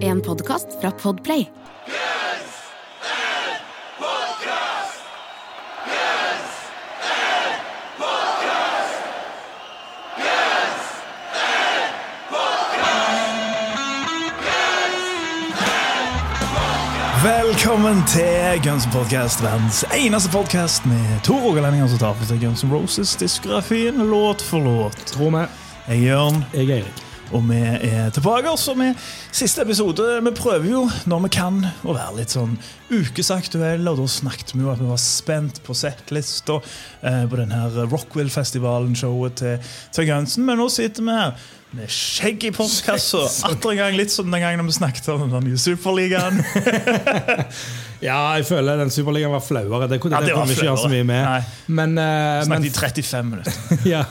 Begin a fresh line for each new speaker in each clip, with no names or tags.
En podkast fra Podplay.
Velkommen til Guns N' Podcast, verdens eneste podkast med to rogalendinger som tar for seg Guns N' Roses-diskografien låt for låt.
Tror vi.
Jeg er Jørn,
Jeg er Erik.
Og vi er tilbake også med siste episode. Vi prøver jo, når vi kan, å være litt sånn ukesaktuelle. Og da snakket vi jo at vi var spent på settlista eh, på denne Rockwill-festivalen-showet til, til Gunsen. Men nå sitter vi her med skjegg i postkassa. Atter en gang litt som den gangen vi snakket om den nye Superligaen.
Ja, jeg føler den Superligaen var flauere. Det,
Ja,
det,
var
kunne vi ikke gjøre så mye med.
Nei.
Men, men,
Snakket i 35 minutter.
ja,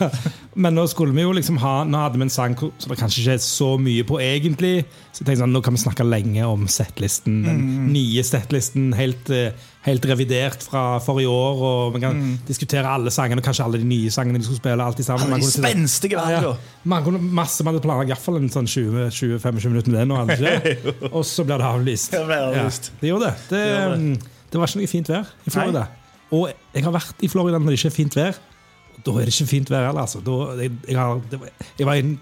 men nå skulle vi jo liksom ha Nå hadde vi en sang som det kanskje ikke er så mye på, egentlig. Så jeg tenkte sånn, nå kan vi snakke lenge om settlisten. Den
Mm.
nye settlisten, helt, eh, helt revidert fra forrige år. Og vi kan diskutere alle sangene, og kanskje alle de nye sangene de skulle spille. alt sammen.
Mm. Alle
Man
de spenstige
Ja, ja. Man kunne masse, man hadde planlagt i hvert fall en sånn 20-25 minutter med det nå. hadde? Og så blir det avlyst.
Det avlyst.
Ja, det gjorde det. Det,
Det gjorde det.
mm, det var ikke noe fint vær i Florida. Og jeg har vært i Florida når det ikke er fint vær. Da er det ikke fint vær heller. Altså. Da, jeg, jeg, har, var, jeg var en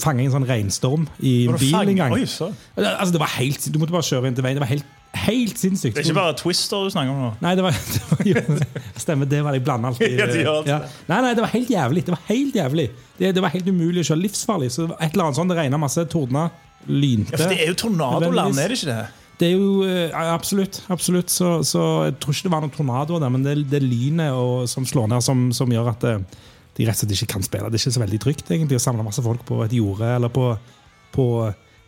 fanget i en sånn regnstorm i en bil en gang.
Oi.
Altså, det var helt, du måtte bare kjøre inn til veien. Det var helt, helt sinnssykt.
Det er ikke bare Twister du snakker om nå?
Nei, det var, det var jo, Stemmer, det var jeg blanda alltid.
Ja.
Nei, nei, det var helt jævlig. Det var helt jævlig Det, det var helt umulig å kjøre. Livsfarlig. Så det var et eller annet sånn, Det regna masse, tordna, lynte.
Ja, for det er jo tornadoland, er det ikke det?
Det er jo eh, Absolutt. absolutt så, så jeg tror ikke det var noen tornadoer der, men det, det er lynet og, som slår ned, som, som gjør at det, de rett og slett ikke kan spille. Det er ikke så veldig trygt egentlig å samle masse folk på et jorde eller på, på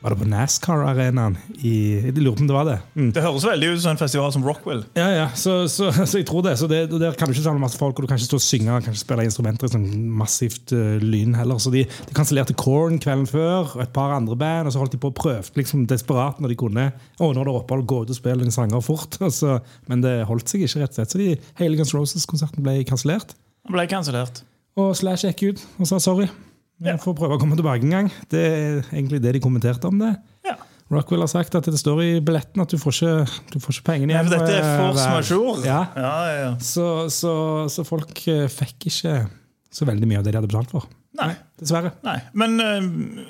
Var det på NASCAR-arenaen? i- Jeg lurer på om det var det. Mm.
Det høres veldig ut som en festival som Rockwell.
Ja, ja, så, så, så jeg tror det. Så det, Der kan du ikke samle masse folk, og du kan ikke stå og synge og spille instrumenter i sånn massivt uh, lyn heller. Så de, de kansellerte Korn kvelden før, og et par andre band, og så holdt de på og prøvde liksom desperat når de kunne. Å, nå er det opphold, gå ut og spille en sanger fort. Altså. men det holdt seg ikke, rett og slett. Så de, hele Guns Roses-konserten ble kansellert.
Ble kansellert.
Og Slash gikk ut og sa sorry. Vi får prøve å komme tilbake en gang. Det er egentlig det de kommenterte om det.
Ja.
Rockwell har sagt at det står i billetten at du får ikke, du får ikke pengene
Nei,
igjen.
for dette er
eh,
force majeure.
Ja,
Ja, ja,
så, så, så folk eh, fikk ikke så veldig mye av det de hadde betalt for.
Nei.
Dessverre.
Nei. Men uh,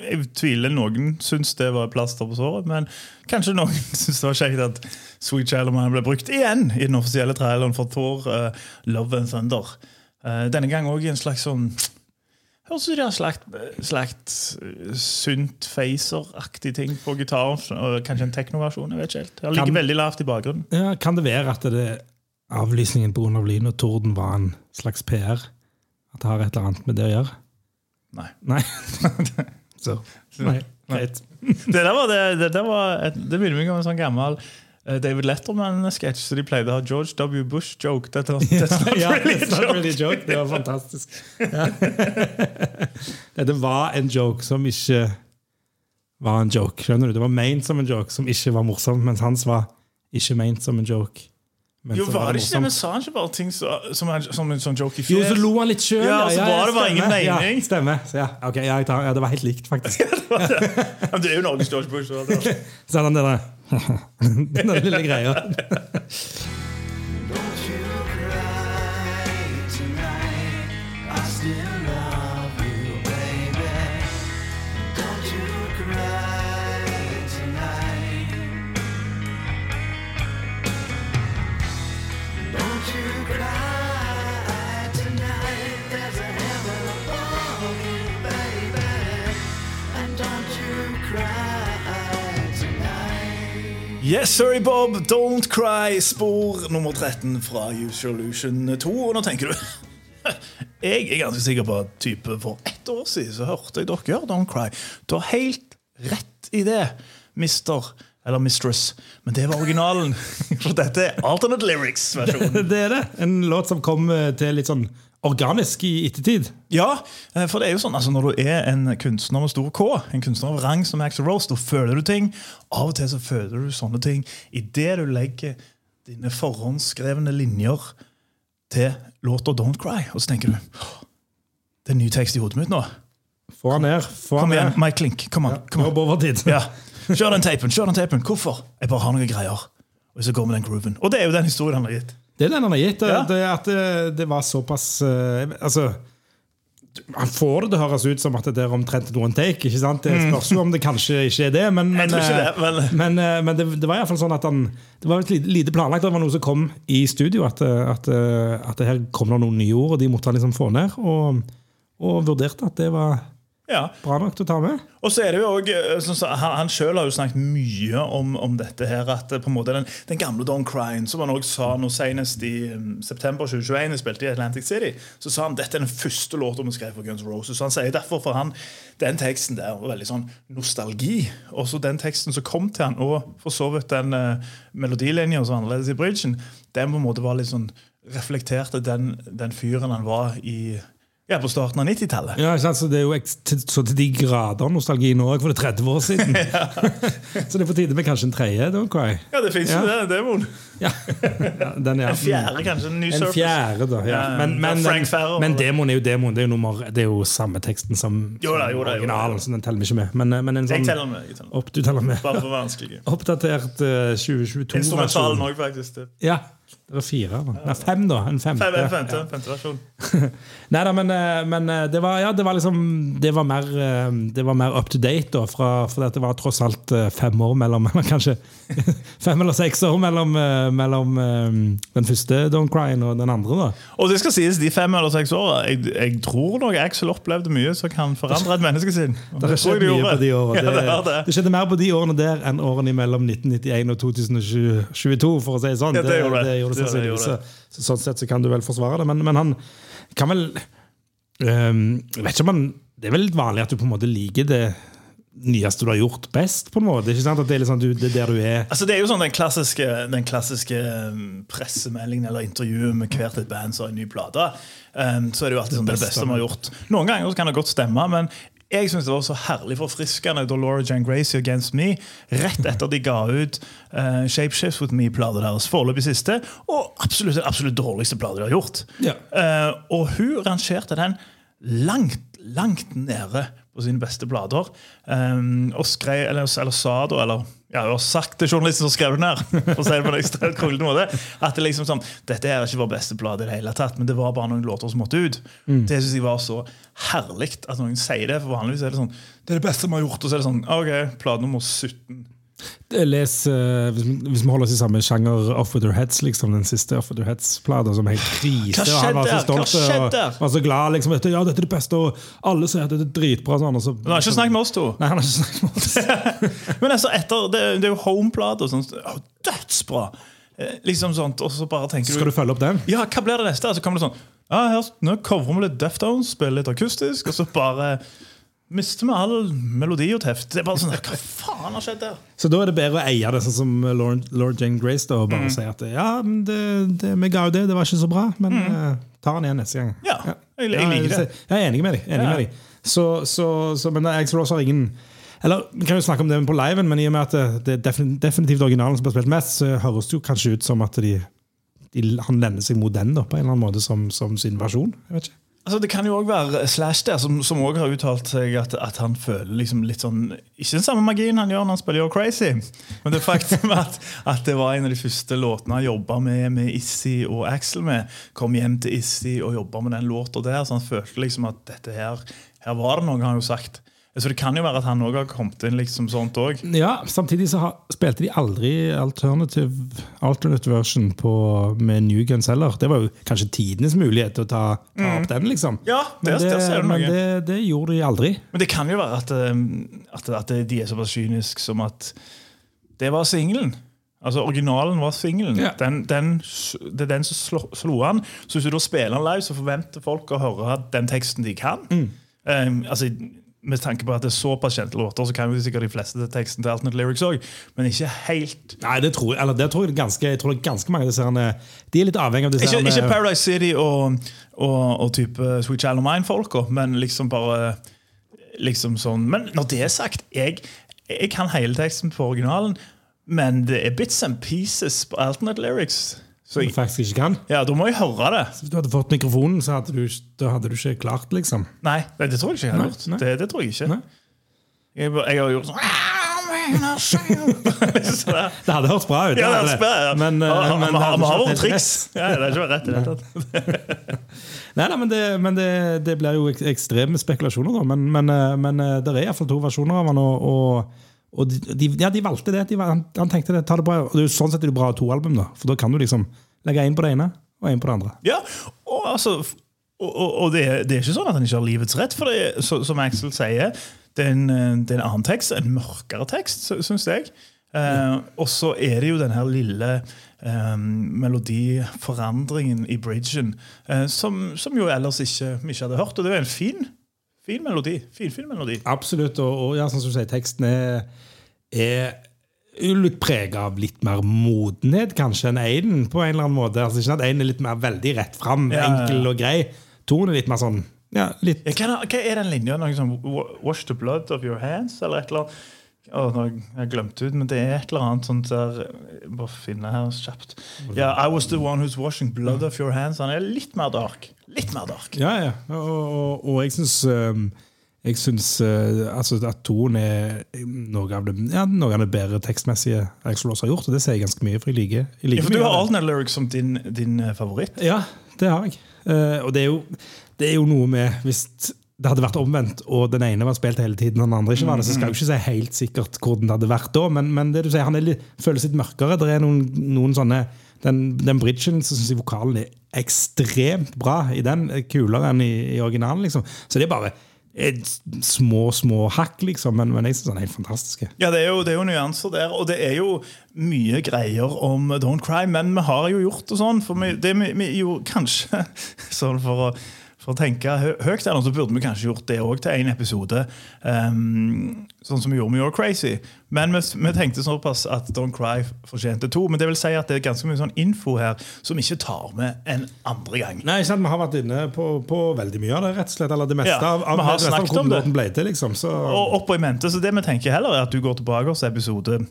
jeg tviler noen syns det var plaster på såret. Men kanskje noen syns det var kjekt at Sweet Mine ble brukt igjen i den offisielle traileren for Thor uh, Love and Thunder. Uh, denne gang òg i en slags sånn Høres ut som de har slakt, slakt sunt Facer-aktig ting på gitaren. og Kanskje en teknoversjon. jeg vet ikke helt. Det ligger
Kan-
veldig lavt i bakgrunnen.
Ja, kan det være at det, avlysningen pga. lyn og torden var en slags PR? At det har et eller annet med det å gjøre?
Nei.
Nei. så, nei, greit.
Det der var, det, det der var et, det minner meg om en sånn gammel David Letterman-sketsj så de pleide å ha George W. Bush-joke. Var that's not
Ja,
really a
not really joke. Det var fantastisk. Ja. Dette var en joke som ikke var en joke. Skjønner du? Det var ment som en joke som ikke var morsom, mens hans var ikke ment som en joke. men
Jo, var det ikke det? Men sa han ikke bare ting så, som, en, som en sånn joke i
Jo, så lo han litt sjøl.
Ja, så var det bare ingen mening.
Ja, stemmer. Så, ja, Okay, ja, tar, ja, det var helt likt, faktisk.
Ja, det er jo Norges George Bush. så det-
Så han det der Den lille greia.
Yes, sorry, Bob. Don't cry. Spor nummer 13 fra Usolution 2. Og nå tenker du Jeg er ganske sikker på at type for ett år siden så hørte jeg dere gjøre Don't Cry. Du har helt rett i det, mister. Eller mistress. Men det var originalen. For dette er alternate lyrics-versjonen.
Det er det. En låt som kom eh, til litt sånn organisk i ettertid.
Ja, eh, for det er jo sånn, altså når du er en kunstner med stor K, en kunstner av rang som Axel Rose, da føler du ting. Av og til så føler du sånne ting idet du legger dine forhåndsskrevne linjer til låta Don't Cry. Og så tenker du det er en ny tekst i hodet mitt nå.
Få han ned. Få
Kom igjen. Mike Klink. Kom an.
Nå
Kom an. Ja. Kjør den tapen! kjør den tapen Hvorfor? Jeg bare har noen greier. Og så går vi den grooven. Og det er jo den historien han har gitt.
Det er den han har gitt.
Ja.
Det, at det, det var såpass eh, Altså Han får det til å høres ut som at det er omtrent noen take. ikke sant? Det spørs jo om det kanskje ikke er det, men,
Mm.
Men,
ikke
eh,
det, men-
men, eh, men det, det var i hvert fall sånn at han Det var litt lite planlagt. Det var noe som kom i studio, at, eh, at, eh, at det her kom noen nye ord, og de måtte han liksom få ned. Og, og vurderte at det var
Ja.
bra nok til å ta med.
Og så er det jo også, eh, Han, han selv har jo snakket mye om, om dette her at eh, på en måte den, den gamle Don Crine, som han også sa nå senest i um, september 2021, spilte i Atlantic City, så sa han dette er den første låta vi skrev for Guns N' Roses. Så han sier derfor for han den teksten der var veldig sånn nostalgi. Og så den teksten som kom til han, og for så vidt den uh, melodilinja som var annerledes i bridgen, den på en måte var litt sånn reflekterte den, den fyren han var i ja, på starten av 90-tallet.
Ja. Så Det er jo så til de grader nostalgi nå, for det er 30 år siden. så det er på tide med kanskje en tredje. Don't cry.
Ja, det fins
Ja.
jo det. Demoen.
Ja. ja, den
En fjerde, kanskje. En ny
En
Surface.
fjerde, da. Ja.
Ja,
Men, men,
Frank
men,
Farrell,
men demoen er jo demoen. Det er jo, nummer, det er jo samme teksten som,
Jo da, jo da, jo
originalen, så den teller vi ikke med. Men, eh, men en
Jeg
sånn
teller med. Jeg teller
opp, du teller med.
Bare for vanskelig.
Oppdatert uh, 2022
Instrumentalen òg, faktisk. Det.
Ja. Det var fire. Da. Nei, fem, da. En femte.
Fem, femte, femte versjon.
Nei da, men, eh, men eh, det var, ja, det var liksom Det var mer, eh, det var mer up to date, da. Fra, for det var tross alt fem år mellom Eller kanskje fem eller seks år mellom, mellom den første Don't Cry og den andre, da.
Og det skal sies, de fem eller seks åra Jeg, jeg tror nok Axel opplevde mye som kan forandre et menneske sin.
Det skjedde mye på de årene.
Ja, det
Det,
det.
det skjedde mer på de årene der enn årene mellom 1991 og 2022, for å si det sånn.
Ja, det gjorde det.
det, gjorde det
Det
sannsynligvis. Så, så sånn sett så kan du vel forsvare det, men, men han kan vel um, vet ikke om han Det er vel litt vanlig at du på en måte liker det nyeste du har gjort, best, på en måte. Ikke sant? At det er, liksom, du, det er der du er.
Altså Det er jo sånn den klassiske, den klassiske um, pressemeldingen eller intervjuet med hvert et band som har en ny plate. Um, så er det jo alltid sånn det beste vi har gjort. Noen ganger så kan det godt stemme, men jeg synes det var så herlig forfriskende da Laura Jane Gracie Against Me, rett etter de ga ut uh, Shape Shifts With Me-plata deres, foreløpig siste, og absolutt den absolutt dårligste plata de har gjort.
Ja.
Uh, og hun rangerte den langt, langt nede på sine beste blader. Um, og skrev, eller, eller sa da, eller ja, har sagt til journalisten som skrev den her, for å si det på en ekstremt kronglete måte, at det liksom sånn, dette er ikke vår beste blad i det hele tatt, men det var bare noen låter som måtte ut. Det synes jeg var så herlig at noen sier det, for vanligvis er det sånn det er det beste vi har gjort, og så er det sånn ok, plate nummer 17.
Les, uh, hvis, vi- holder oss i samme sjanger, Off With Your Heads, liksom, den siste Off With Your Heads-plata, som helt krise.
Hva
og han var så
skjedde?
Stolt
skjedde?
og var så glad. liksom, vet ja, dette er det beste, og alle sier at dette er dritbra. Sånn, så,
han har ikke snakket med oss to.
Nei, han har ikke snakket med oss.
Men altså, etter, det, det er jo Home-plata. sånn. oh, Dødsbra! Eh, Liksom sånt, Og så bare tenker
Skal du følge opp den?
Ja, hva blir det neste? Så kommer det sånn ja, her, Nå coverer vi litt Deftones, spiller litt akustisk, og så bare mister vi all melodi og teft. Det er bare sånn, Hva faen har skjedd der?
Så da er det bedre å eie det, sånn som Lord, Lord Jane Grace, da, og bare si at ja, det, det, vi ga jo det, det var ikke så bra, men eh, ta den igjen neste gang.
Ja, jeg, jeg liker det.
Jeg er enig med deg. Enig
Ja.
med deg. Så, så, så, men Axl Rose har ingen eller Vi kan jo snakke om det på liven, men i og med at det, det er definitivt originalen som blir spilt mest, så høres det jo kanskje ut som at de, de, han lender seg mot den da, på en eller annen måte som, som sin versjon. Jeg vet ikke.
Altså, det kan jo òg være Slash der, som, også har uttalt seg at, at han føler liksom litt sånn Ikke den samme magien han gjør når han spiller You're Crazy, men det faktum at, at det var en av de første låtene han jobba med, med Issy og Axel med. Kom hjem til Issy og jobba med den låta der, så han følte liksom at dette her Her var det noe, har han jo sagt. Så det kan jo være at han òg har kommet inn liksom sånt òg.
Ja, Samtidig så har, spilte de aldri alternative, alternate version på, med New Guns heller. Det var jo kanskje tidenes mulighet til å ta, ta opp den, liksom.
Ja, det,
men det,
det,
men det, det gjorde de aldri.
Men det kan jo være at, eh, at, at de er såpass kyniske som at det var singelen. Altså Originalen var singelen.
Ja.
Den, den, det er den som slo, slo an. Så hvis du da spiller den live, så forventer folk å høre den teksten de kan. Eh, altså Med tanke på at det er såpass kjente låter, så kan jo sikkert de fleste til teksten til Alternate Lyrics òg, men ikke helt.
Nei, det tror eller det tror jeg, ganske, jeg tror ganske mange av disse herne, De er litt avhengig av disse
Ikke, ikke Paradise City og, og, og type Sweet Child of Mine-folka, men liksom bare liksom sånn Men når det er sagt, jeg, jeg kan hele teksten på originalen, men det er bits and pieces på alternate lyrics. Så jeg,
du faktisk ikke kan.
ja, da må jeg høre det.
Hvis du hadde fått mikrofonen, så hadde du, da hadde du ikke klart, liksom.
Nei, det tror jeg ikke jeg har gjort. Det, det tror jeg ikke. Jeg, jeg har gjort sånn.
Det hadde hørtes bra ut.
Ja, det
hadde det. Men,
Ja,
eh, men
vi har
hadde
våre triks. Ja, det er ikke rett i det tatt.
Nei, nei, men det, men det, det blir jo ekstreme spekulasjoner, da. Men, men, eh, men eh, det er iallfall to versjoner av den. og, og, og de, ja, de valgte det. De, han, han tenkte det, ta det bra. Og det er jo sånn sett er det bra å ha to album, da. For da kan du liksom legge én på det ene og én på det andre.
Ja, og, altså, og, og, og det, det er ikke sånn at han ikke har livets rett, for det, så, som Axel sier, det er, en, det er en annen tekst, en mørkere tekst, syns jeg. Eh, og så er det jo den her lille eh, melodiforandringen i bridgen, eh, som, som jo ellers ikke, vi ikke hadde hørt. Og det er jo en fin, fin melodi. Fin, fin melodi.
Absolutt. Og, og ja, sånn som du sier, teksten er, er litt prega av litt mer modenhet, kanskje, enn Aiden, på en eller annen måte. Altså Ikke at Aiden er litt mer veldig rett fram,
Ja,
enkel og grei. Tonen er litt mer sånn ja, litt
hva er den linja? Noe sånn 'Wash the blood of your hands'? Eller et eller annet? Å, nå har jeg- glemt ut, men det er et eller annet sånt der Bare finne her kjapt. Ja, 'I was the one who's washing blood of your hands'. Han er litt mer dark. Litt mer dark.
Ja, ja. Og, og, og jeg syns um, jeg synes, uh, altså at tonen er noe av det, ja, noe av det bedre tekstmessige Axel Rose har gjort, og det sier jeg ganske mye, for jeg liker, jeg liker
Ja, for du har alternate lyrics som din, din eh, favoritt.
Ja, det har jeg. Eh, og det er, jo, det er jo noe med Hvis det hadde vært omvendt, og den ene var spilt hele tiden, og den andre ikke var det, så skal jeg jo ikke si helt sikkert hvordan det hadde vært da, men, men det du sier, han litt, føles litt mørkere. Det er noen, noen sånne Den, den bridgen så syns jeg vokalen er ekstremt bra i den. Kulere enn i, i originalen, liksom. Så det er bare små, små hakk, liksom, men, men jeg syns den er helt fantastisk.
Ja, det er, jo, det er jo nyanser der, og det er jo mye greier om Don't Cry, men vi har jo gjort det sånn. For vi, det vi, vi jo kanskje sånn for å, for å tenke hø høyt her så burde vi kanskje gjort det òg til én episode. Um, sånn som vi gjorde med You're Crazy. Men vi, vi tenkte såpass at Don't Cry fortjente to. Men det vil si at det er ganske mye sånn info her som vi ikke tar med en andre gang.
Nei, sant, Vi har vært inne på, på veldig mye av det, rett og slett. Eller det meste
Ja,
av, av,
vi har snakket om det.
ble til. liksom. Så,
Og opp og i mente, så det vi tenker heller er at du går tilbake til episode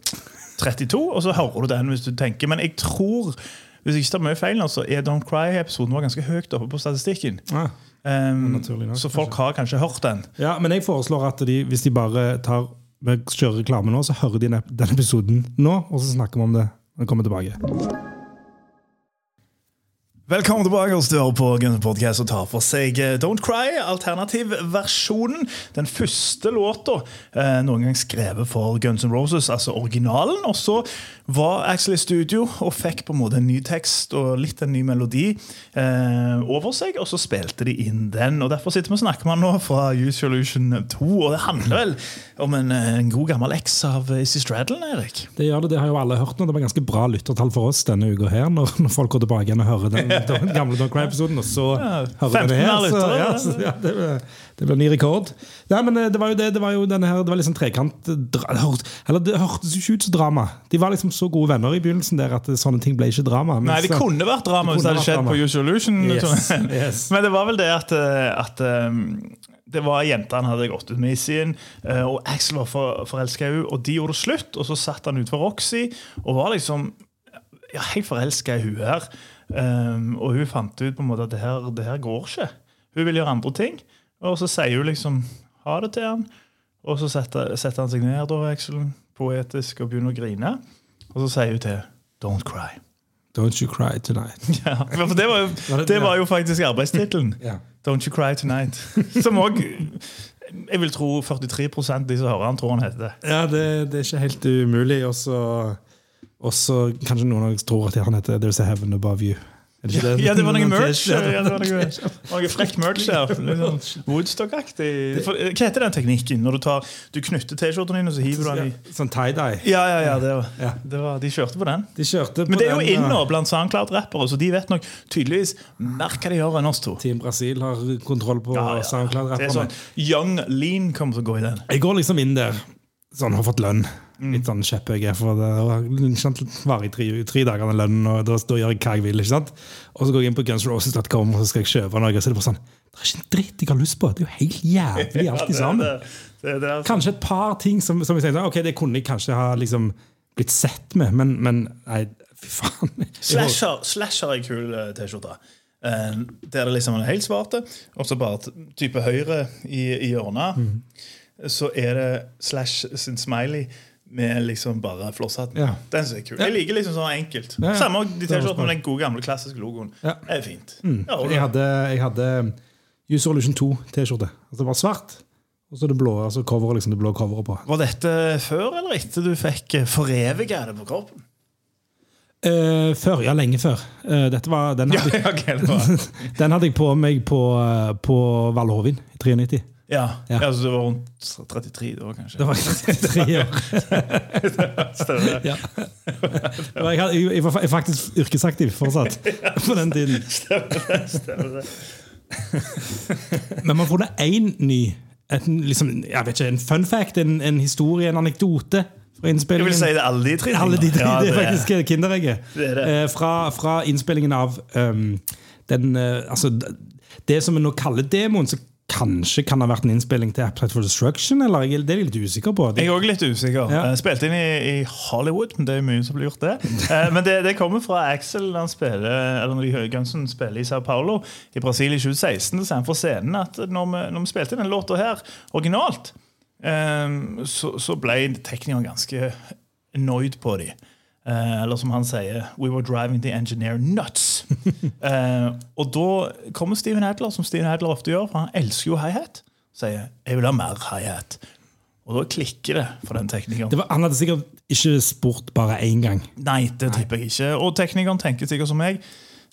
32, og så hører du den hvis du tenker. Men jeg tror, hvis jeg ikke tar mye feil, nå, så er Don't Cry-episoden var ganske høyt oppe på statistikken.
ja.
Um,
nok,
så folk har kanskje hørt den.
Ja, men jeg foreslår at de, hvis de bare tar kjører reklame nå, så hører de den den episoden nå, og så snakker vi om det når vi kommer tilbake.
Velkommen tilbake hos dere på Guns Podcast og tar for seg eh, Don't Cry, alternativversjonen. Den første låta eh, noen gang skrevet for Guns N' Roses, altså originalen. Og så var Axel i studio og fikk på en måte en ny tekst og litt en ny melodi eh, over seg, og så spilte de inn den. Og Derfor sitter vi og snakker med nå fra Use Illusion 2, og det handler vel om en, en god gammel eks av Issy Izzy Erik?
Det gjør det, det har jo alle hørt nå. Det var ganske bra lyttertall for oss denne uka her, når, når folk går tilbake igjen og hører den, den gamle Don Cry-episoden, og så
15
denne her. Så, ja, så, ja, det, ble- det blir ny rekord. Nei, men eh, det var jo det, det var jo denne her, det var liksom trekant det Eller det hørtes ikke ut som drama. De var liksom så gode venner i begynnelsen der at sånne ting ble ikke drama.
Nei, det kunne vært drama hvis det hadde skjedd
drama.
på Use Illusion.
Yes,
sånn.
yes.
Men det var vel det at, eh, at eh, det var jenta han hadde gått ut med i sin, eh, og Axel var for, forelska i henne, og de gjorde det slutt. Og så satt han utenfor Roxy og var liksom ja, helt forelska i hun her. Um, og hun fant ut på en måte at det her, det her går ikke. Hun vil gjøre andre ting. Og så sier hun liksom ha det til han. Og så setter, setter han seg ned, da, Axel, poetisk, og begynner å grine. Og så sier hun til Don't cry.
Don't you cry tonight.
Ja, for det var jo,
det-
var jo faktisk arbeidstittelen.
Ja.
Don't you cry tonight. Som òg Jeg vil tro 43 av de som hører han, tror han heter. det.
Ja, det, det er ikke helt umulig. Og så og så kanskje noen av dere tror at han heter There's a heaven above you. Er det ikke det?
Ja, det var noe merch.
Ja,
Ja, det var noe, noe frekt merch der. Sånn Woodstock-aktig. Eh, Hva heter den teknikken? Når du, tar, du knytter T-skjorten din, og så hiver du den i
Sånn tie-dye.
Ja, ja, ja, det var, det var, de kjørte på den.
De kjørte på
Men det er jo
den,
inn nå blant SoundCloud-rappere, så de vet nok tydeligvis mer hva de gjør enn oss to.
Team Brasil har kontroll på
Ja, ja. Det er
SoundCloud-rapperne.
sånn, Young Lean kommer til å gå i den.
Jeg går liksom inn der sånn, har fått lønn.
Mm.
Litt sånn kjepphøy. For det var- varer i tre, tre dager den lønnen, og da, da gjør jeg hva jeg vil. ikke sant? Og så går jeg inn på gunsroses.com og så skal jeg kjøpe noe. Og så er det bare sånn Det er ikke en dritt jeg har lyst på. Det er jo helt jævlig alt
i
sammen.
det, det, det er,
Kanskje et par ting som, som jeg tenkte Ok, det kunne jeg kanskje ha liksom blitt sett med, men, men nei, fy faen.
Slasher, slasher er en kul eh, T-skjorte. Eh, Der det liksom er helt svarte, og så bare type høyre i, i hjørnet. Så er det Slash sin smiley med liksom bare flosshatten.
Ja.
Den som er kul.
Ja.
Jeg liker liksom sånn enkelt.
Ja.
Samme de T-skjortene med den gode, gamle, klassiske logoen. Det er fint.
Mm.
Ja,
Jeg hadde, jeg hadde Use Solution 2-T-skjorte. Altså det var svart, og så det blå altså coveret, liksom det blå coveret på.
Var dette før eller etter du fikk foreviga det på kroppen?
Uh, før, ja, lenge før. Uh, dette var, den,
Ja,
hadde,
det var
den hadde jeg på meg på, eh, på Valhovin i 93.
Ja,
Ja.
ja. så det var rundt 33 da, kanskje?
Det var 33 år.
Stemmer.
Ja. Jeg, hadde- jeg, var faktisk yrkesaktiv fortsatt på den tiden.
Stemmer det.
Men man har funnet én ny et, liksom, jeg vet ikke, En fun fact, en, en historie, en anekdote
Jeg vil si det alle de tre.
Alle de tre,
Ja,
det er faktisk kinderegget.
Det er det.
Eh, fra, fra innspillingen av um, den uh, Altså, det som vi nå kaller demoen, så kanskje kan ha vært en innspilling til Appetite for Destruction? Eller det er jeg litt usikker på.
Jeg er også litt usikker.
Ja.
Eh, Spilte inn i, i Hollywood, men det er mye som blir gjort det. Eh, Men det, det kommer fra Axel når han spiller Eller når de spiller i Sao Paulo i Brasil i 2016. Så han for scenen at når vi, når vi spilte inn den låta her originalt, eh, så, så ble teknikeren ganske annoyed på dem. Eh, eller som han sier We were driving the engineer nuts. uh, og da kommer Steven Adler, som Steven Adler ofte gjør, for han elsker jo hi-hat. Sier 'jeg vil ha mer hi-hat'. Og da klikker det for den teknikeren.
Var, han hadde sikkert ikke spurt bare én gang.
Nei, det tipper jeg ikke. Og teknikeren tenker sikkert som meg.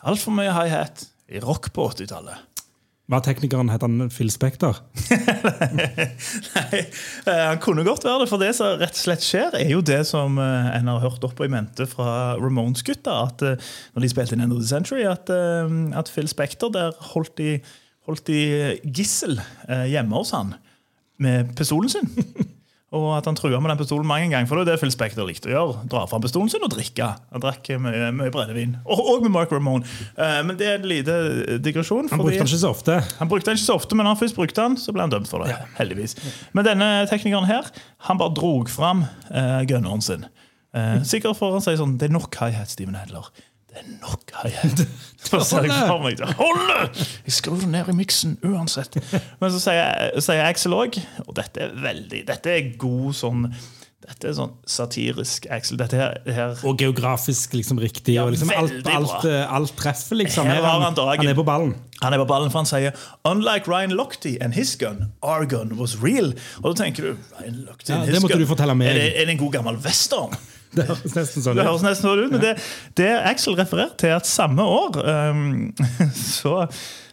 Altfor mye hi-hat i rock på 80-tallet.
Var teknikeren het han Phil Spector?
Nei, eh, Han kunne godt være det, for det som rett og slett skjer, er jo det som eh, en har hørt opp i mente fra Ramones-gutta. At eh, når de spilte inn End of the Century, at, at Phil Spector der holdt de, holdt de gissel hjemme hos han med pistolen sin. Og at han trua med den pistolen mange ganger. For det er det Phil Spector likte å gjøre. Dra fram pistolen sin og drikke. Han drakk mye, mye brennevin. Og, og med Mark Ramone. Uh, men det er en lite digresjon.
Han brukte den ikke så ofte.
han brukte den ikke så ofte, men når han først brukte den, så ble han dømt for det. heldigvis. Men denne teknikeren her, han bare drog fram uh, gunneren sin. Uh, sikkert for å si sånn Det er nok high hat, Steven Adler. Det er nok ser jeg for meg det. holder! Jeg skrur det ned i miksen uansett. Men så sier, sier Axel òg, og dette er veldig Dette er god sånn dette er sånn satirisk Axel. Dette her, her
Og geografisk liksom riktig.
Ja,
og liksom alt, alt, eh, alt treffer, liksom.
Her
Her
har han dagen.
han er på ballen.
Han er på ballen, for han sier Unlike Ryan Lochte and his gun, our gun was real. Og da tenker du Ryan Lochte and
ja,
his gun. Er det, er det en god gammel western?
Det høres nesten sånn
Det
ut.
høres nesten sånn ut, men det, det Axel refererer til at samme år um, så,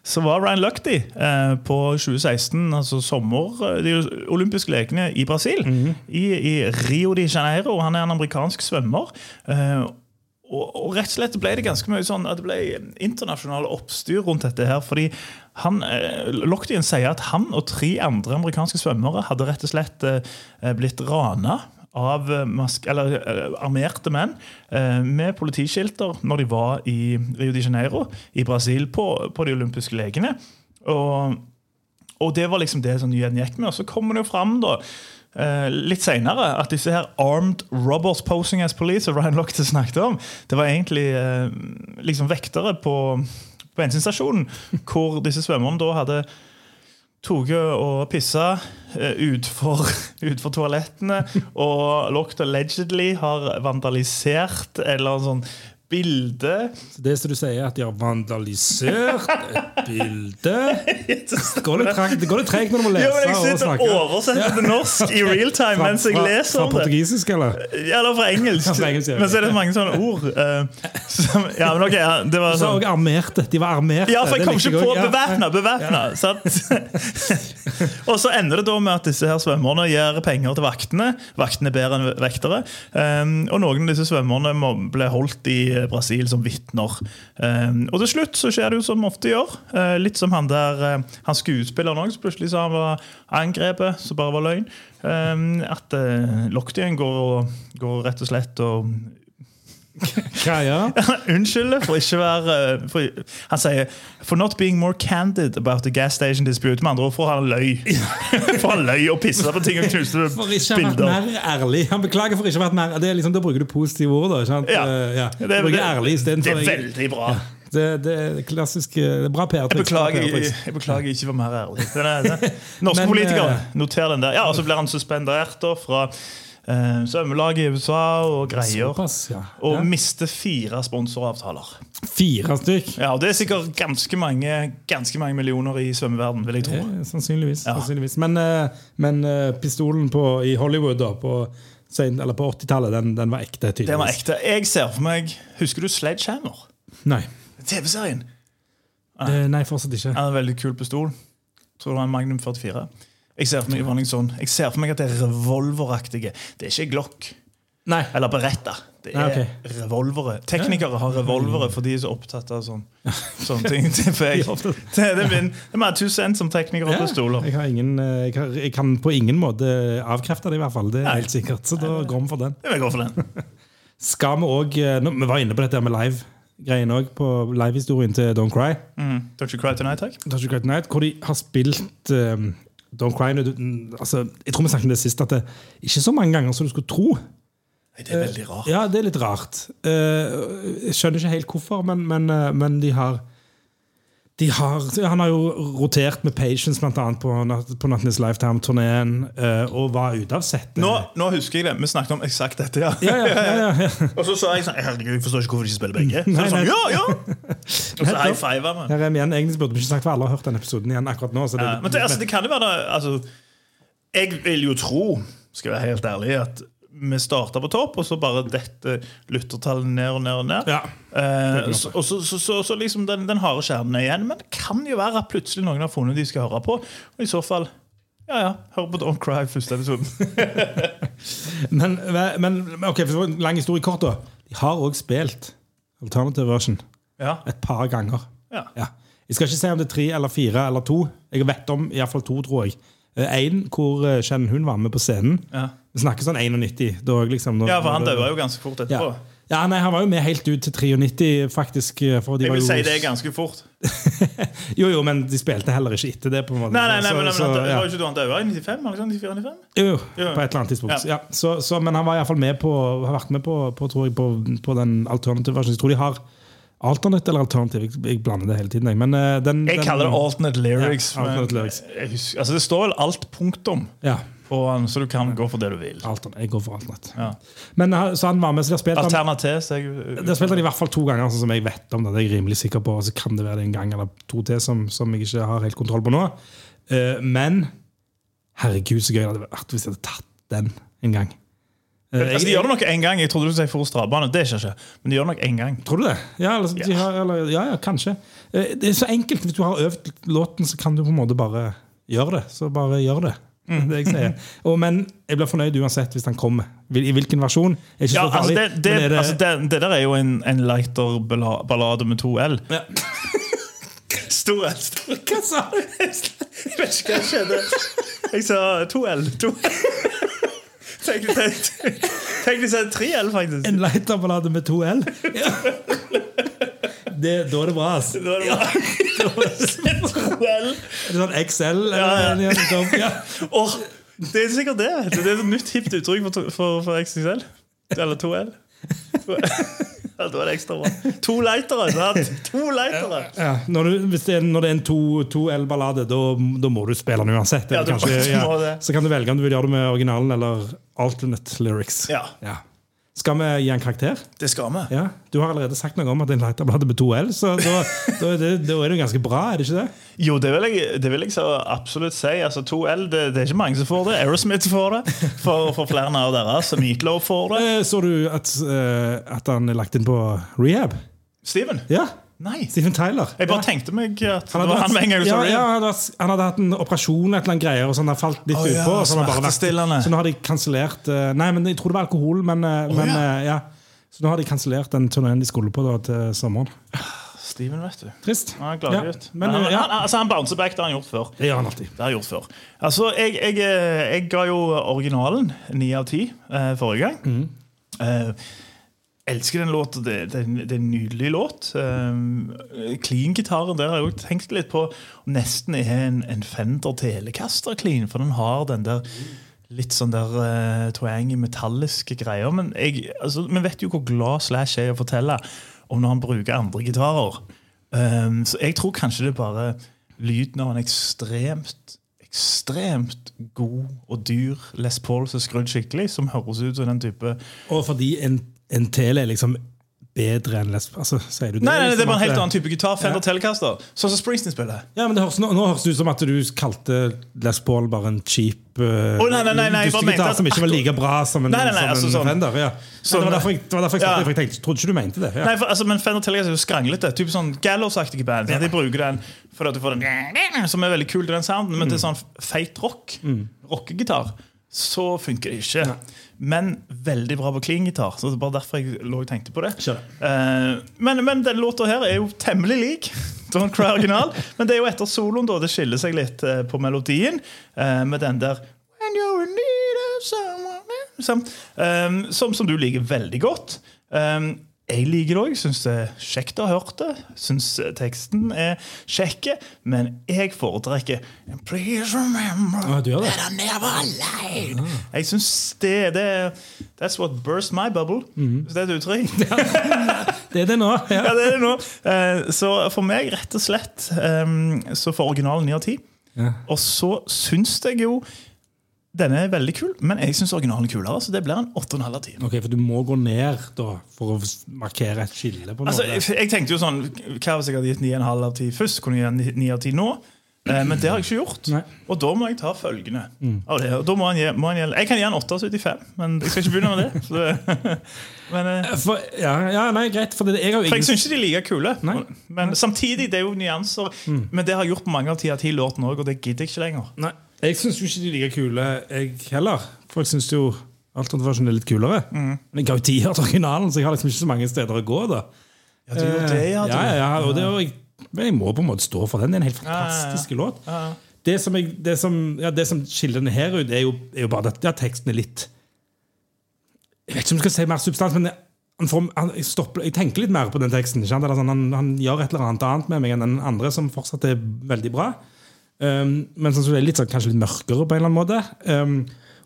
så var Ryan Lochte uh, på 2016, altså sommer, eh, de olympiske lekene i Brasil, i, i Rio de Janeiro. Han er en amerikansk svømmer. Uh, og, og rett og slett ble det ganske mye sånn at det ble internasjonale oppstyr rundt dette. her, fordi han, eh, Lochtien sier at han og tre andre amerikanske svømmere hadde rett og slett eh, blitt rana av eh, eller, eh, armerte menn eh, med politiskilter når de var i Rio de Janeiro i Brasil på, på de olympiske lekene. Og, og det var liksom det som nyheten gikk med. Og så kommer det jo fram da, litt senere at disse her armed robbers posing as police, som Ryan Lochte snakket om, det var egentlig liksom vektere på på bensinstasjonen, hvor disse svømmerne da hadde tatt og pissa eh, utfor, ut toalettene, og Locht allegedly har vandalisert eller sånn bilde
Så det som du sier, at de har vandalisert et bilde Det går det går litt tregt når du må
Jo, men Jeg sitter og oversetter til norsk i real time
Fra-
mens jeg
fra-
leser
Fra
om det.
portugisisk, eller?
Ja, eller fra engelsk.
Fra engelsk, ja.
Men så er det mange sånne ord. Uh, som, ja, men ok, ja, det var sånn
også armerte. De var armerte.
Ja, for jeg kom ikke på.
Ja.
bevæpna. bevæpna og så ender det da med at disse her svømmerne gir penger til vaktene. Vaktene er bedre enn vektere. Um, og noen av disse svømmerne ble holdt i Brasil som vitner. Um, og til slutt så skjer det jo som ofte gjør. Uh, litt som han der uh, han skuespilleren òg, som plutselig sa han var angrepet, som bare var løgn. Um, at uh, går, går rett og slett og
Hva, ja?
unnskylder for ikke være eh, for, Han sier For not being more candid about the gas station dispute. Med andre ord, for han løy. For han løy og pissa på ting og knuste bilder.
For ikke ha vært mer ærlig. Han beklager for ikke å ha vært mer det er liksom, Da bruker du positive ord. da, ikke sant?
Ja.
Eh, ja.
Det er, det,
ærlig
det er veldig bra.
det, det er klassisk eh, det er Bra PR.
Jeg beklager, jeg beklager ikke for mer ærlig. Den er, den. Norske
Men,
politikere, noter den der. Ja, og Så blir han suspendert da fra svømmelag i USA og greier.
Såpass, ja.
Og
ja.
miste fire sponsoravtaler.
Fire stykk.
Ja, og Det er sikkert ganske mange, ganske mange millioner i svømmeverden, vil jeg tro.
Eh, Sannsynligvis.
Ja.
sannsynligvis. Men, eh, men eh, pistolen på, i Hollywood da, på, eller på 80-tallet, den, den var ekte. tydeligvis.
Den var ekte. Jeg ser for meg Husker du Sledgehammer?
Nei.
TV-serien.
Eh, nei, fortsatt ikke.
Har en veldig kul pistol. Tror det var en Magnum 44. Jeg ser for meg, Sånn. jeg ser for meg at det er revolveraktige. Det er ikke Glock
Nei.
eller Beretta. Det er
Nei, okay.
revolvere. Teknikere har revolvere for de er så opptatt av sånn, sånne ting. Jeg, det, er min, det er mer two cents som tekniker og pistoler.
Jeg, har ingen, eh, jeg, har, jeg kan på ingen måte avkrefte det, i hvert fall. Det er
Nei.
helt sikkert. Så da går vi for den.
Jeg vil gå for den.
Skal vi òg Vi var inne på dette med live-greien òg, på livehistorien til Don't Cry.
Mm. Don't you cry tonight, takk?
Don't You Cry Tonight, hvor de har spilt um, Don't Cry du, altså, Jeg tror vi snakket om det sist, at det ikke så mange ganger som du skulle tro.
Nei, Det er veldig rart.
Ja, det er litt rart. Eh, jeg skjønner ikke helt hvorfor, men, men, eh, men de har har, han har jo rotert med Patience blant annet på, på Nattenes Lifetime-turneen eh, og var ute av settet.
Nå, nå husker jeg det. Vi snakket om eksakt dette. ja.
Ja, ja, ja.
Og så sa jeg sånn Herregud, jeg forstår ikke hvorfor de ikke spiller begge. Så
Nei,
sånn, ja, ja Og så high five vi.
Her er vi igjen. Egentlig burde vi ikke sagt for alle har hørt den episoden igjen akkurat nå. Så det,
men det, altså, det kan jo være det, altså, Jeg vil jo tro, skal jeg være helt ærlig, at vi starta på topp, og så bare dette lyttertallet ned og ned og ned.
Ja.
Eh, så, og så, så, så, så liksom den, den harde kjernen er igjen. Men det kan jo være at plutselig noen har funnet de skal høre på. Og i så fall ja, ja, hør på Don't Cry første episoden.
Men, men ok, for en lang historie kort, da. De har òg spilt alternative version
Ja,
et par ganger.
ja.
Ja. Jeg skal ikke si om det er tre eller fire eller to. Jeg vet om iallfall to, tror jeg. Én hvor eh, Shannon Hun var med på scenen.
Ja.
Vi snakker sånn 91. Da, liksom, da,
ja, for han døde jo ganske fort etterpå.
ja, nei, Han var jo med helt ut til 93, faktisk. eh,
Jeg
var
vil si det er ganske fort.
Jo, jo, men de spilte heller ikke etter det. på en måte.
Nei, nei, nei,
Så-
men, men,
så, ja.
var ikke du han døde i 95? Var sånn 94-95?
Jo, jo, på et eller annet tidspunkt.
Ja.
Ja. Så, så, men han var iallfall med på har vært med på, på, tror jeg, på, på den alternative versjonen. Jeg tror de har alternate eller alternativ. Jeg, jeg blander det hele tiden. jeg. Men, eh, den,
Jeg
den,
kaller det alternate lyrics.
Ja, alternate
men
lyrics.
jeg husker, altså det står vel alt punktum
Ja,
han, så du kan gå for det du vil.
alternate. Jeg går for alternat.
Ja.
Men eh, så han var med, så de har spilt han,
Alternativ. så jeg,
har spilt han i hvert fall to ganger, sånn som jeg vet om det. Det er jeg rimelig sikker på. Så kan det være det en gang eller to til som, som jeg ikke har helt kontroll på nå. Uh, men herregud, så gøy det hadde vært hvis jeg hadde tatt den en gang. Uh,
altså, de gjør det nok én gang. Jeg trodde du skulle si for Strabane. Det skjer ikke. Men de gjør det nok én gang.
Tror du det? Ja, eller, de har, eller, ja, ja, kanskje. Uh, Det er så enkelt. Hvis du har øvd låten, så kan du på en måte bare gjøre det. Så bare gjør det. Det er det jeg sier. Og, men jeg blir fornøyd uansett hvis den kommer. I hvilken versjon? Er ikke
Ja,
så
altså det, det,
er det,
altså det, det der er jo en, en lighter ballade med to L.
Ja.
Stor L. Stor.
Hva sa du?
Jeg vet ikke hva som skjedde. Jeg sa to L. To. Tenk de sa tre L, faktisk.
En lighter-ballade med to L? Ja. Det, da er det bra, altså.
Da er det bra. To L.
Er sånn XL?
Ja, ja.
Eller, ja.
Og, det er sikkert det. Det er et nytt hipt uttrykk for, for, for XXL. Eller 2L. To- Ja, da er det ekstra bra. To lightere. sant? To lightere.
Ja, når, du, det er, når det er en 2L-ballade, da, da må du spille den uansett.
Ja, du
kanskje,
det.
Så kan du velge om du vil gjøre det med originalen eller alternate lyrics.
Ja,
Skal vi gi en karakter?
det skal vi.
Ja, Du har allerede sagt noe om at en lighterblad med to L, så da, da, det, da er det jo ganske bra, er det ikke det?
Jo, det vil jeg, det vil jeg så absolutt si. Altså, 2L, det, det er ikke mange som får det. Aerosmith får det. For, for flere av deres. Meatloaf får det.
Eh, Så du at, eh, at han er lagt inn på rehab?
Steven?
Ja.
Nei.
Stephen Tyler.
Jeg bare tenkte meg at det
hadde
var
hatt-
han med en gang
ja, ja, han, hadde, han hadde hatt en operasjon et eller annet greier, og så han har falt litt
Å, ja,
utpå. så han vært- Så nå har de kansellert eh, Nei, men jeg tror det var alkohol, men, oh, men
ja.
eh, ja. Så nå har de kansellert den turneen de skulle på da, til sommeren.
Steven, vet du.
Trist.
Han er glad
Ja,
ut.
men,
han,
ja.
han, altså, han bouncer back, det har han gjort før.
Det gjør han alltid.
Det har han gjort før. Altså, jeg, jeg, jeg ga jo originalen ni av ti eh, forrige gang.
Mm.
Eh, elsker den låten. Det, det, det er en nydelig låt. Eh, Clean-gitaren der har jeg også tenkt litt på. Om nesten er en, en Fender Telecaster clean, for den har den der litt sånn der uh, twangy, metalliske greier. Men jeg, altså, vi vet jo hvor glad Slash er i å fortelle om når han bruker andre gitarer. Um, så jeg tror kanskje det er bare lyden av en ekstremt ekstremt god og dyr Les Paul som er skrudd skikkelig, som høres ut som den type
Og fordi en, en tele er liksom bedre enn Les altså, Sier du det?
Nei, nei, nei, det bare en helt annen type gitar. Fender
Ja.
Telecaster. Sånn som Springsteen spiller.
Ja, men det høres, nå, nå høres det ut som at du kalte Les Paul bare en cheap uh,
oh, nei, nei, nei, nei, at
som ikke var like bra som en,
Nei, nei, nei,
som
altså
en
sånn-
Fender. Ja.
Så,
det var derfor jeg, det var derfor jeg,
Ja.
det, jeg tenkte, trodde ikke du mente det. Ja.
Nei, for, altså, men Fender Telecaster er jo skranglete. Typ sånn Gallows-aktige band. Ja. De bruker den for at du får den som er veldig kul, til den sounden, men til sånn feit rock, rockegitar, så funker det ikke. Men veldig bra på clean-gitar. Så det er bare derfor jeg lå og tenkte på det. Eh, men, men den låta her er jo temmelig lik Don't Cry original. Men det er jo etter soloen, da. Det skiller seg litt uh, på melodien. Uh, med den der When you're in need of someone som, som, som du liker veldig godt. Eh, jeg liker det òg. Syns det er kjekt å ha hørt det. Syns teksten er kjekk. Men jeg foretrekker Please remember
Ja, du
that I never lied. Jeg syns det, det That's what burst my bubble. Hvis det er et uttrykk.
Det er det nå. Ja.
Ja, det er det nå. Eh, Så for meg, rett og slett, um, så får originalen 9 av 10.
Ja.
Og så syns jeg jo denne er veldig kul, men jeg syns originalen er kulere. Så det blir en 8,5 av 10.
Ok, For du må gå ned da for å markere et skille? på en
Altså,
måte.
jeg, jeg tenkte jo sånn Hva hvis jeg hadde gitt 9,5 av 10 først? Kunne jeg gi 9 av 10 nå? Eh, Men det har jeg ikke gjort.
Nei. Mm.
Og da må jeg ta følgende. av det. Og da må han gi, må han gi, jeg kan gi han 8 av 75, men jeg skal ikke begynne med det. Det men, eh,
for, ja, ja, nei, greit. For det, jeg jo
For jeg
ingen
syns ikke de er like kule.
Nei.
Men samtidig, det er jo nyanser. Men det har jeg gjort på mange av 10 av 10-låtene òg, og det gidder jeg ikke lenger.
Nei, jeg syns jo ikke de er like kule, jeg heller. For jeg syns jo Alternativ versjon er litt kulere.
Mm.
Men jeg ga jo tier til originalen, så jeg har liksom ikke så mange steder å gå. da
Ja, du gjorde det, ja.
ja, ja, ja, og det, men jeg må på en måte stå for den. Det er en helt
ja, ja.
fantastisk låt. Det som, jeg, det, som, ja, det som skiller den her ut, er jo, er jo bare at ja, teksten er litt Jeg vet ikke om jeg skal si mer substans, men han får, han, stopper, jeg tenker litt mer på den teksten. Sånn, han, han gjør et eller annet annet med meg enn den andre, som fortsatt er veldig bra. Um, men sånn, så det er litt, sånn, kanskje litt mørkere på en eller annen måte. Um,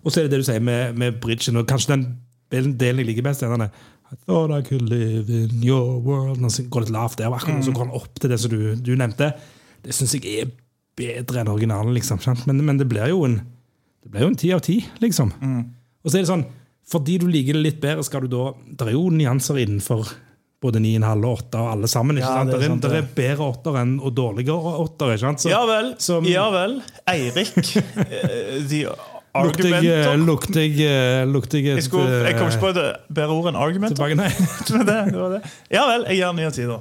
og så er det det du sier med, med bridgen, og kanskje den delen jeg liker best, er den der, I thought I could live in your world. Og så går litt lavt der, og akkurat så går han opp til det som du, du nevnte. Det syns jeg er bedre enn originalen, liksom. Men, men det blir jo en det blir jo en ti av ti, liksom. Og så er det sånn, fordi du liker det litt bedre, skal du da Det er jo nyanser innenfor både 9,5 og 8 og alle sammen. ikke
Ja,
sant?
det er sant,
det
det.
er bedre åtter enn og dårligere åtter. ikke sant? Så
Ja vel.
som-
Ja vel. Eirik. eh, The argumenter.
lukter jeg, eh, lukter jeg
Jeg,
et
skulle, jeg kom
eh,
ikke på et bedre ord enn argument.
tilbake, nei.
Det, det var det. Ja vel, jeg gir 9 av 10.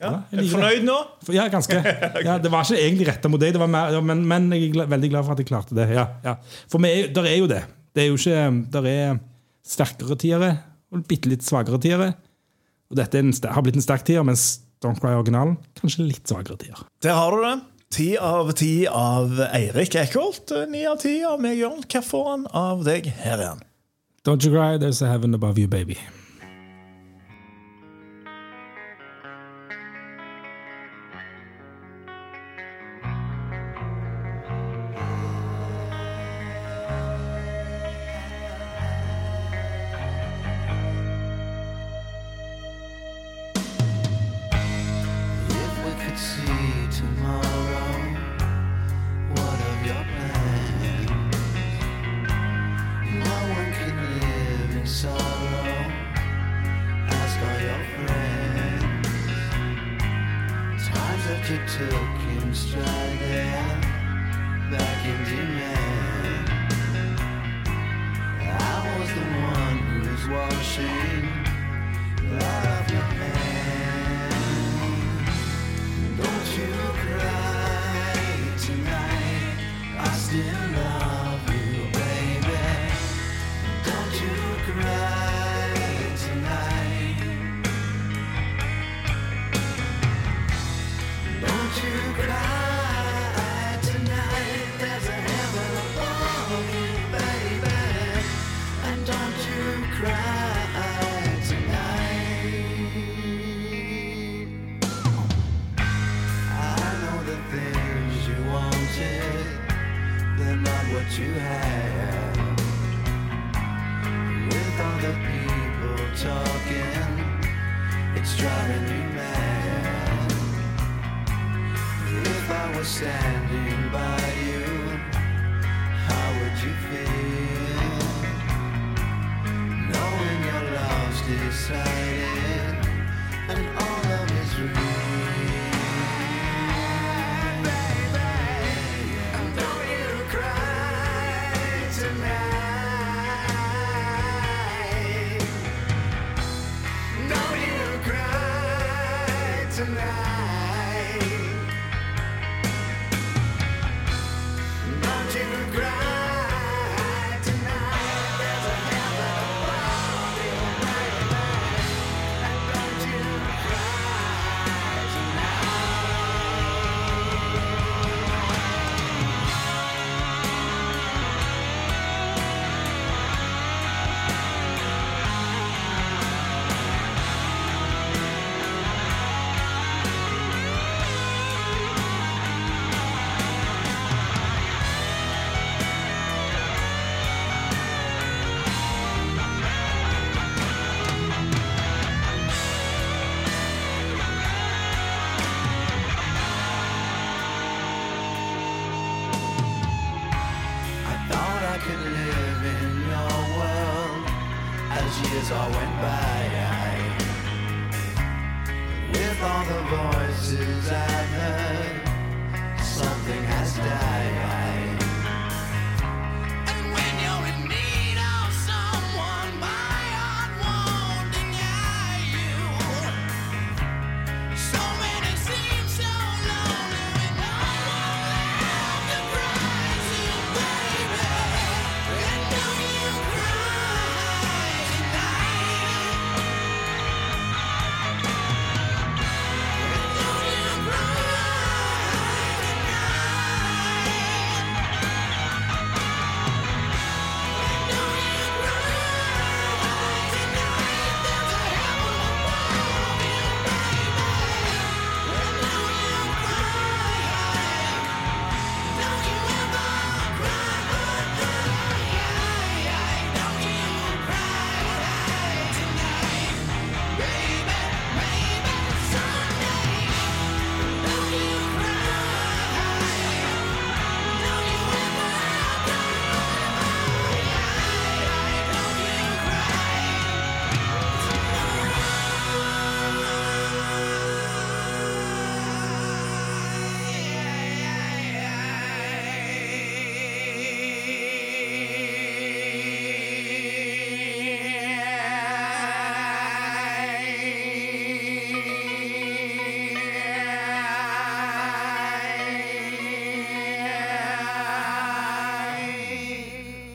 Ja. Er du fornøyd nå?
Ja, ganske. Ja, det var ikke egentlig retta mot deg, det var mer, men, men jeg er veldig glad for at jeg klarte det. Ja, ja. For meg, der er jo det. Det er jo ikke Der er sterkere tiere og bitte litt svakere tiere. Og dette er en, har blitt en sterk tier, mens Don't Cry originalen kanskje litt svakere tier.
Der har du det. Ti av ti av Eirik Eckholt. Ni av ti av meg, Jørn. Hva får han av deg? Her er han.
Don't you cry, there's a heaven above you, baby.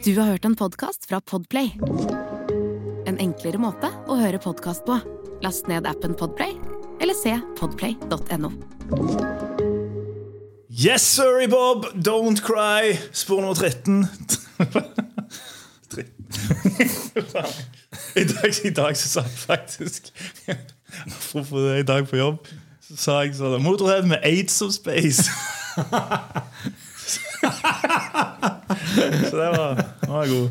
Du har hørt en podkast fra Podplay. En enklere måte å høre podkast på. Last ned appen Podplay, eller se podplay.no.
Yes, sorry, Bob! Don't cry! Spor nummer 13. I dag, I dag så sa jeg faktisk Apropos det i dag på jobb, så sa jeg sånn Motorhead med Aids of Space. så det var, den var god.